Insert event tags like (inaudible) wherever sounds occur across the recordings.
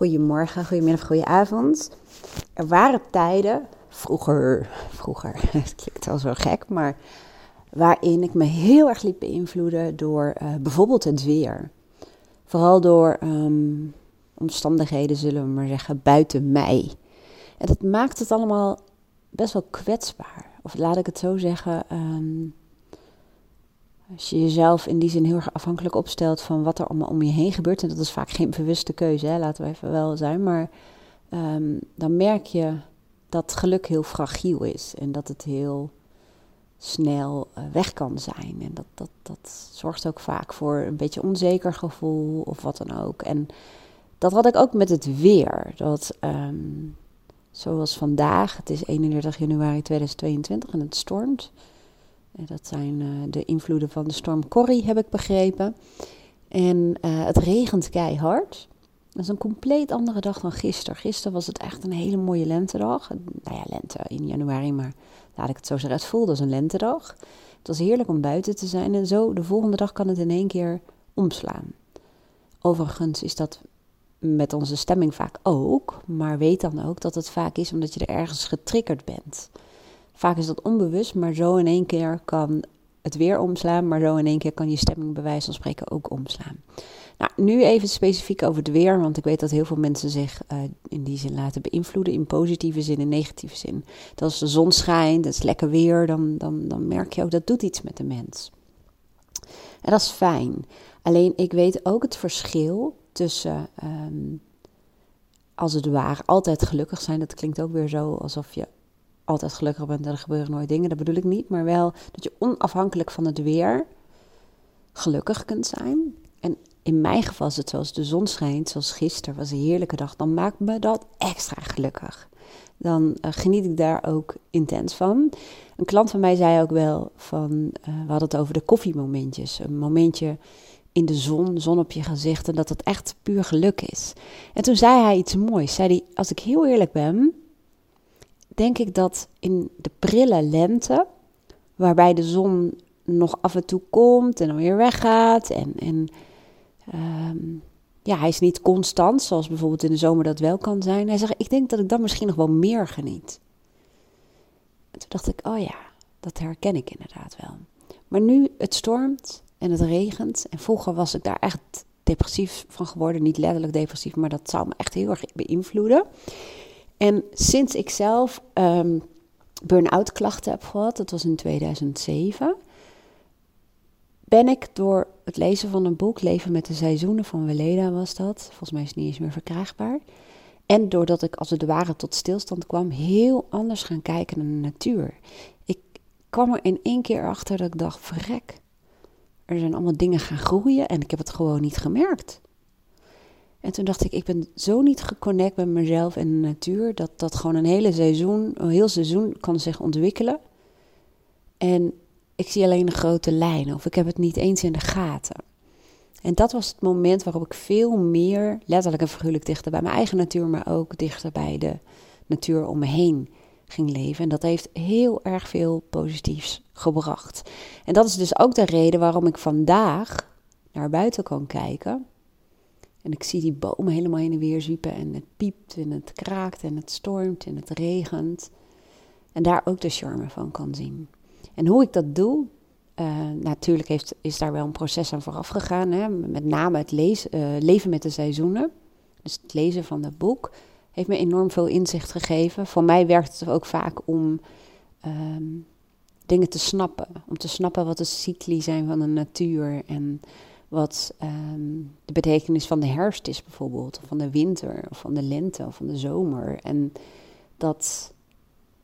Goedemorgen, goedemiddag, goedenavond. Er waren tijden, vroeger, vroeger, (laughs) het klinkt wel zo gek, maar waarin ik me heel erg liet beïnvloeden door uh, bijvoorbeeld het weer. Vooral door um, omstandigheden, zullen we maar zeggen, buiten mij. En dat maakt het allemaal best wel kwetsbaar. Of laat ik het zo zeggen, um, als je jezelf in die zin heel erg afhankelijk opstelt van wat er allemaal om je heen gebeurt, en dat is vaak geen bewuste keuze, hè, laten we even wel zijn, maar um, dan merk je dat geluk heel fragiel is en dat het heel snel uh, weg kan zijn. En dat, dat, dat zorgt ook vaak voor een beetje onzeker gevoel of wat dan ook. En dat had ik ook met het weer. Dat, um, zoals vandaag, het is 31 januari 2022 en het stormt. Dat zijn uh, de invloeden van de storm Corrie, heb ik begrepen. En uh, het regent keihard. Dat is een compleet andere dag dan gisteren. Gisteren was het echt een hele mooie lentedag. Nou ja, lente in januari, maar laat ik het zo zeggen. Het voelde als een lentedag. Het was heerlijk om buiten te zijn. En zo, de volgende dag kan het in één keer omslaan. Overigens is dat met onze stemming vaak ook. Maar weet dan ook dat het vaak is omdat je er ergens getriggerd bent. Vaak is dat onbewust, maar zo in één keer kan het weer omslaan, maar zo in één keer kan je stemming bij wijze van spreken ook omslaan. Nou, nu even specifiek over het weer, want ik weet dat heel veel mensen zich uh, in die zin laten beïnvloeden, in positieve zin en negatieve zin. Dat als de zon schijnt, het is lekker weer, dan, dan, dan merk je ook dat doet iets met de mens. En dat is fijn. Alleen ik weet ook het verschil tussen, um, als het ware, altijd gelukkig zijn. Dat klinkt ook weer zo alsof je altijd gelukkig bent en er gebeuren nooit dingen. Dat bedoel ik niet. Maar wel dat je onafhankelijk van het weer gelukkig kunt zijn. En in mijn geval is het zoals de zon schijnt, zoals gisteren was een heerlijke dag. Dan maakt me dat extra gelukkig. Dan uh, geniet ik daar ook intens van. Een klant van mij zei ook wel van, uh, we hadden het over de koffiemomentjes. Een momentje in de zon, zon op je gezicht en dat het echt puur geluk is. En toen zei hij iets moois. Zei hij, als ik heel eerlijk ben, denk ik dat in de prille lente, waarbij de zon nog af en toe komt en dan weer weggaat. En, en um, ja, hij is niet constant, zoals bijvoorbeeld in de zomer dat wel kan zijn. Hij zegt, ik denk dat ik dan misschien nog wel meer geniet. En toen dacht ik, oh ja, dat herken ik inderdaad wel. Maar nu, het stormt en het regent. En vroeger was ik daar echt depressief van geworden. Niet letterlijk depressief, maar dat zou me echt heel erg beïnvloeden. En sinds ik zelf um, burn-out klachten heb gehad, dat was in 2007, ben ik door het lezen van een boek, Leven met de Seizoenen van Weleda was dat, volgens mij is het niet eens meer verkrijgbaar. En doordat ik als het ware tot stilstand kwam, heel anders gaan kijken naar de natuur. Ik kwam er in één keer achter dat ik dacht, verrek, er zijn allemaal dingen gaan groeien en ik heb het gewoon niet gemerkt. En toen dacht ik, ik ben zo niet geconnect met mezelf en de natuur, dat dat gewoon een hele seizoen, een heel seizoen kan zich ontwikkelen. En ik zie alleen de grote lijnen, of ik heb het niet eens in de gaten. En dat was het moment waarop ik veel meer, letterlijk en figuurlijk, dichter bij mijn eigen natuur, maar ook dichter bij de natuur om me heen ging leven. En dat heeft heel erg veel positiefs gebracht. En dat is dus ook de reden waarom ik vandaag naar buiten kan kijken en ik zie die bomen helemaal heen en weer zwiepen en het piept en het kraakt en het stormt en het regent. En daar ook de charme van kan zien. En hoe ik dat doe, uh, natuurlijk heeft, is daar wel een proces aan vooraf gegaan. Hè? Met name het lezen, uh, leven met de seizoenen. Dus het lezen van dat boek heeft me enorm veel inzicht gegeven. Voor mij werkt het ook vaak om um, dingen te snappen. Om te snappen wat de cycli zijn van de natuur en wat um, de betekenis van de herfst is bijvoorbeeld, of van de winter, of van de lente, of van de zomer. En dat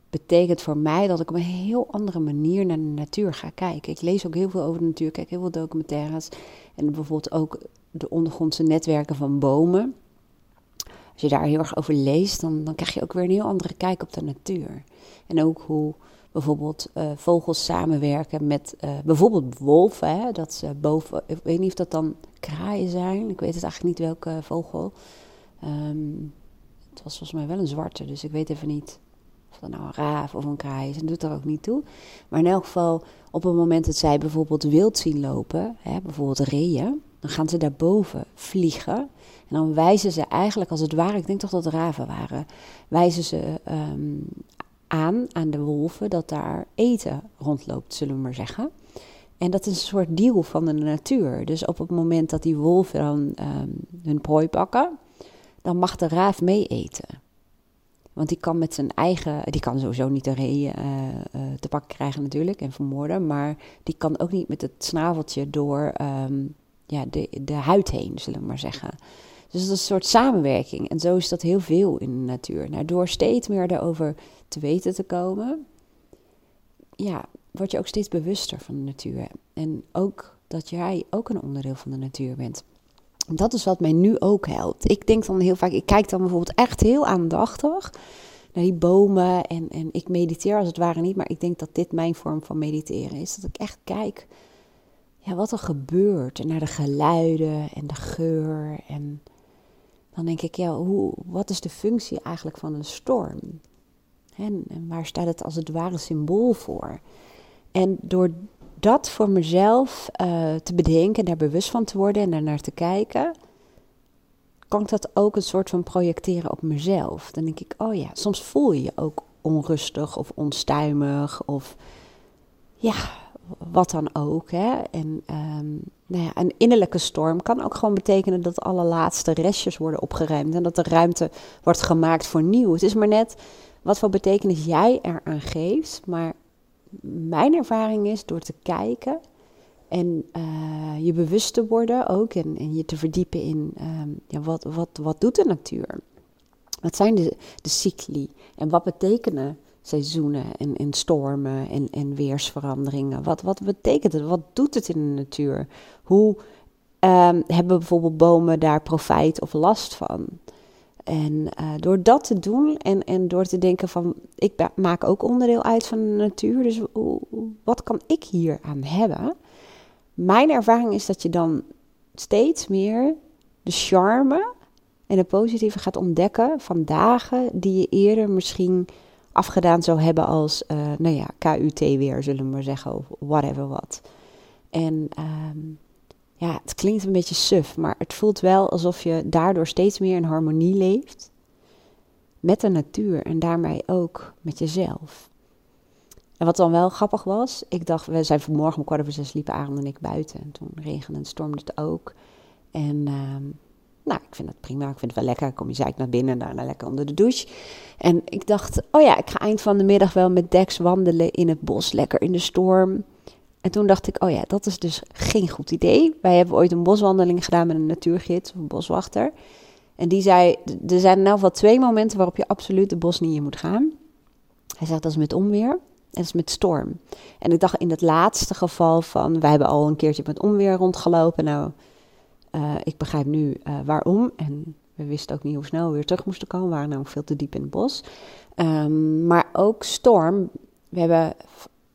betekent voor mij dat ik op een heel andere manier naar de natuur ga kijken. Ik lees ook heel veel over de natuur, kijk heel veel documentaires en bijvoorbeeld ook de ondergrondse netwerken van bomen. Als je daar heel erg over leest, dan, dan krijg je ook weer een heel andere kijk op de natuur. En ook hoe bijvoorbeeld uh, vogels samenwerken met uh, bijvoorbeeld wolven. Hè, dat ze boven, ik weet niet of dat dan kraaien zijn. Ik weet het eigenlijk niet welke vogel. Um, het was volgens mij wel een zwarte, dus ik weet even niet of dat nou een raaf of een kraai is. Dat doet er ook niet toe. Maar in elk geval, op het moment dat zij bijvoorbeeld wild zien lopen, hè, bijvoorbeeld reeën, dan gaan ze daarboven vliegen. En dan wijzen ze eigenlijk, als het ware, ik denk toch dat het raven waren, wijzen ze ehm, aan aan de wolven dat daar eten rondloopt, zullen we maar zeggen. En dat is een soort deal van de natuur. Dus op het moment dat die wolven dan um, hun prooi pakken, dan mag de raaf mee eten. Want die kan met zijn eigen, die kan sowieso niet de ree uh, te pakken krijgen natuurlijk en vermoorden, maar die kan ook niet met het snaveltje door um, ja, de, de huid heen, zullen we maar zeggen. Dus dat is een soort samenwerking. En zo is dat heel veel in de natuur. Nou, door steeds meer daarover te weten te komen, ja, word je ook steeds bewuster van de natuur. En ook dat jij ook een onderdeel van de natuur bent. Dat is wat mij nu ook helpt. Ik denk dan heel vaak, ik kijk dan bijvoorbeeld echt heel aandachtig naar die bomen en, en ik mediteer als het ware niet, maar ik denk dat dit mijn vorm van mediteren is. Dat ik echt kijk ja, wat er gebeurt en naar de geluiden en de geur. En dan denk ik, ja, hoe, wat is de functie eigenlijk van een storm? En, en waar staat het als het ware symbool voor? En door dat voor mezelf uh, te bedenken, daar bewust van te worden en daar naar te kijken, kan ik dat ook een soort van projecteren op mezelf. Dan denk ik, oh ja, soms voel je je ook onrustig of onstuimig of ja, wat dan ook. Hè? En um, nou ja, een innerlijke storm kan ook gewoon betekenen dat alle laatste restjes worden opgeruimd en dat er ruimte wordt gemaakt voor nieuw. Het is maar net wat voor betekenis jij eraan geeft, maar mijn ervaring is door te kijken en uh, je bewust te worden ook en, je te verdiepen in um, ja, wat, wat, wat doet de natuur? Wat zijn de, de cycli en wat betekenen seizoenen en, en stormen en, en weersveranderingen? Wat, wat betekent het? Wat doet het in de natuur? Hoe um, hebben bijvoorbeeld bomen daar profijt of last van? En uh, door dat te doen en, en door te denken van, ik maak ook onderdeel uit van de natuur, dus wat kan ik hier aan hebben? Mijn ervaring is dat je dan steeds meer de charme en het positieve gaat ontdekken van dagen die je eerder misschien afgedaan zou hebben als, uh, nou ja, KUT weer, zullen we maar zeggen, of whatever wat. En um, ja, het klinkt een beetje suf, maar het voelt wel alsof je daardoor steeds meer in harmonie leeft met de natuur en daarmee ook met jezelf. En wat dan wel grappig was, ik dacht, we zijn vanmorgen om kwart over zes liepen Arend en ik buiten. En toen regende en stormde het ook. En um, nou, ik vind dat prima, ik vind het wel lekker. Kom je zeik naar binnen en daarna lekker onder de douche. En ik dacht, oh ja, ik ga eind van de middag wel met Dex wandelen in het bos, lekker in de storm. En toen dacht ik, oh ja, dat is dus geen goed idee. Wij hebben ooit een boswandeling gedaan met een natuurgids, een boswachter. En die zei, er zijn in geval twee momenten waarop je absoluut de bos niet in moet gaan. Hij zegt, dat is met onweer en dat is met storm. En ik dacht in het laatste geval van, wij hebben al een keertje met onweer rondgelopen. Nou, uh, ik begrijp nu uh, waarom. En we wisten ook niet hoe snel we weer terug moesten komen. We waren namelijk veel te diep in het bos. Um, maar ook storm. We hebben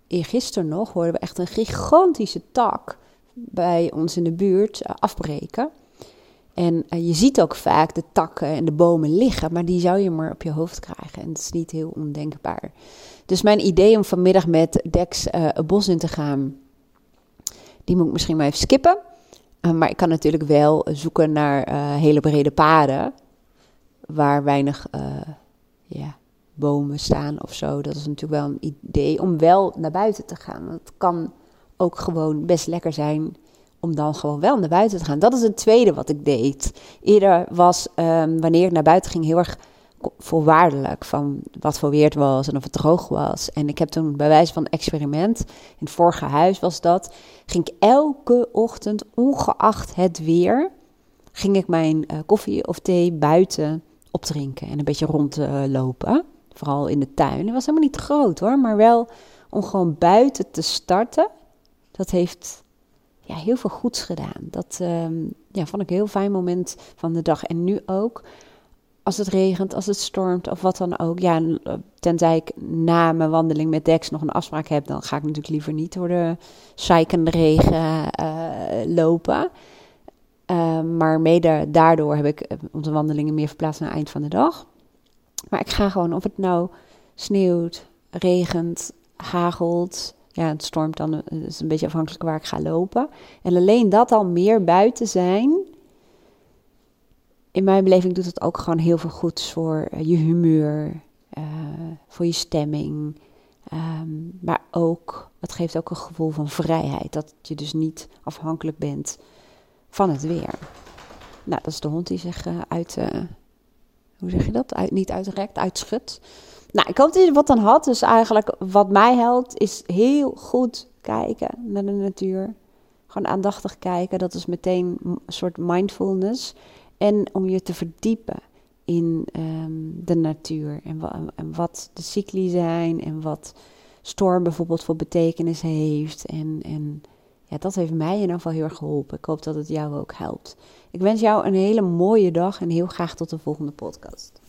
eergisteren nog hoorden we echt een gigantische tak bij ons in de buurt uh, afbreken. En je ziet ook vaak de takken en de bomen liggen, maar die zou je maar op je hoofd krijgen. En dat is niet heel ondenkbaar. Dus mijn idee om vanmiddag met Dex het bos in te gaan, die moet ik misschien maar even skippen. Maar ik kan natuurlijk wel zoeken naar hele brede paden, waar weinig ja, bomen staan of zo. Dat is natuurlijk wel een idee om wel naar buiten te gaan. Het kan ook gewoon best lekker zijn om dan gewoon wel naar buiten te gaan. Dat is het tweede wat ik deed. Eerder was um, wanneer ik naar buiten ging heel erg voorwaardelijk van wat voor weer het was en of het droog was. En ik heb toen bij wijze van experiment, in het vorige huis was dat, ging ik elke ochtend, ongeacht het weer, ging ik mijn uh, koffie of thee buiten opdrinken en een beetje rondlopen. Vooral in de tuin. Het was helemaal niet groot hoor, maar wel om gewoon buiten te starten. Dat heeft ja, heel veel goeds gedaan. Dat um, ja, vond ik een heel fijn moment van de dag. En nu ook, als het regent, als het stormt of wat dan ook. Ja, tenzij ik na mijn wandeling met Dex nog een afspraak heb, dan ga ik natuurlijk liever niet door de zeikende regen uh, lopen. Uh, maar mede daardoor heb ik eh, onze wandelingen meer verplaatst naar het eind van de dag. Maar ik ga gewoon, of het nou sneeuwt, regent, hagelt, Ja, het stormt dan, het is een beetje afhankelijk waar ik ga lopen. En alleen dat al meer buiten zijn, in mijn beleving doet het ook gewoon heel veel goeds voor je humeur, voor je stemming. Ehm, maar ook, het geeft ook een gevoel van vrijheid. Dat je dus niet afhankelijk bent van het weer. Nou, dat is de hond die zich uh, uit, uh, hoe zeg je dat? Uit, niet uitrekt, uitschudt. Nou, ik hoop dat je wat dan had. Dus eigenlijk wat mij helpt is heel goed kijken naar de natuur. Gewoon aandachtig kijken. Dat is meteen een soort mindfulness. En om je te verdiepen in um, de natuur. En, en, wat de cycli zijn. En wat storm bijvoorbeeld voor betekenis heeft. En, en ja, dat heeft mij in ieder geval heel erg geholpen. Ik hoop dat het jou ook helpt. Ik wens jou een hele mooie dag en heel graag tot de volgende podcast.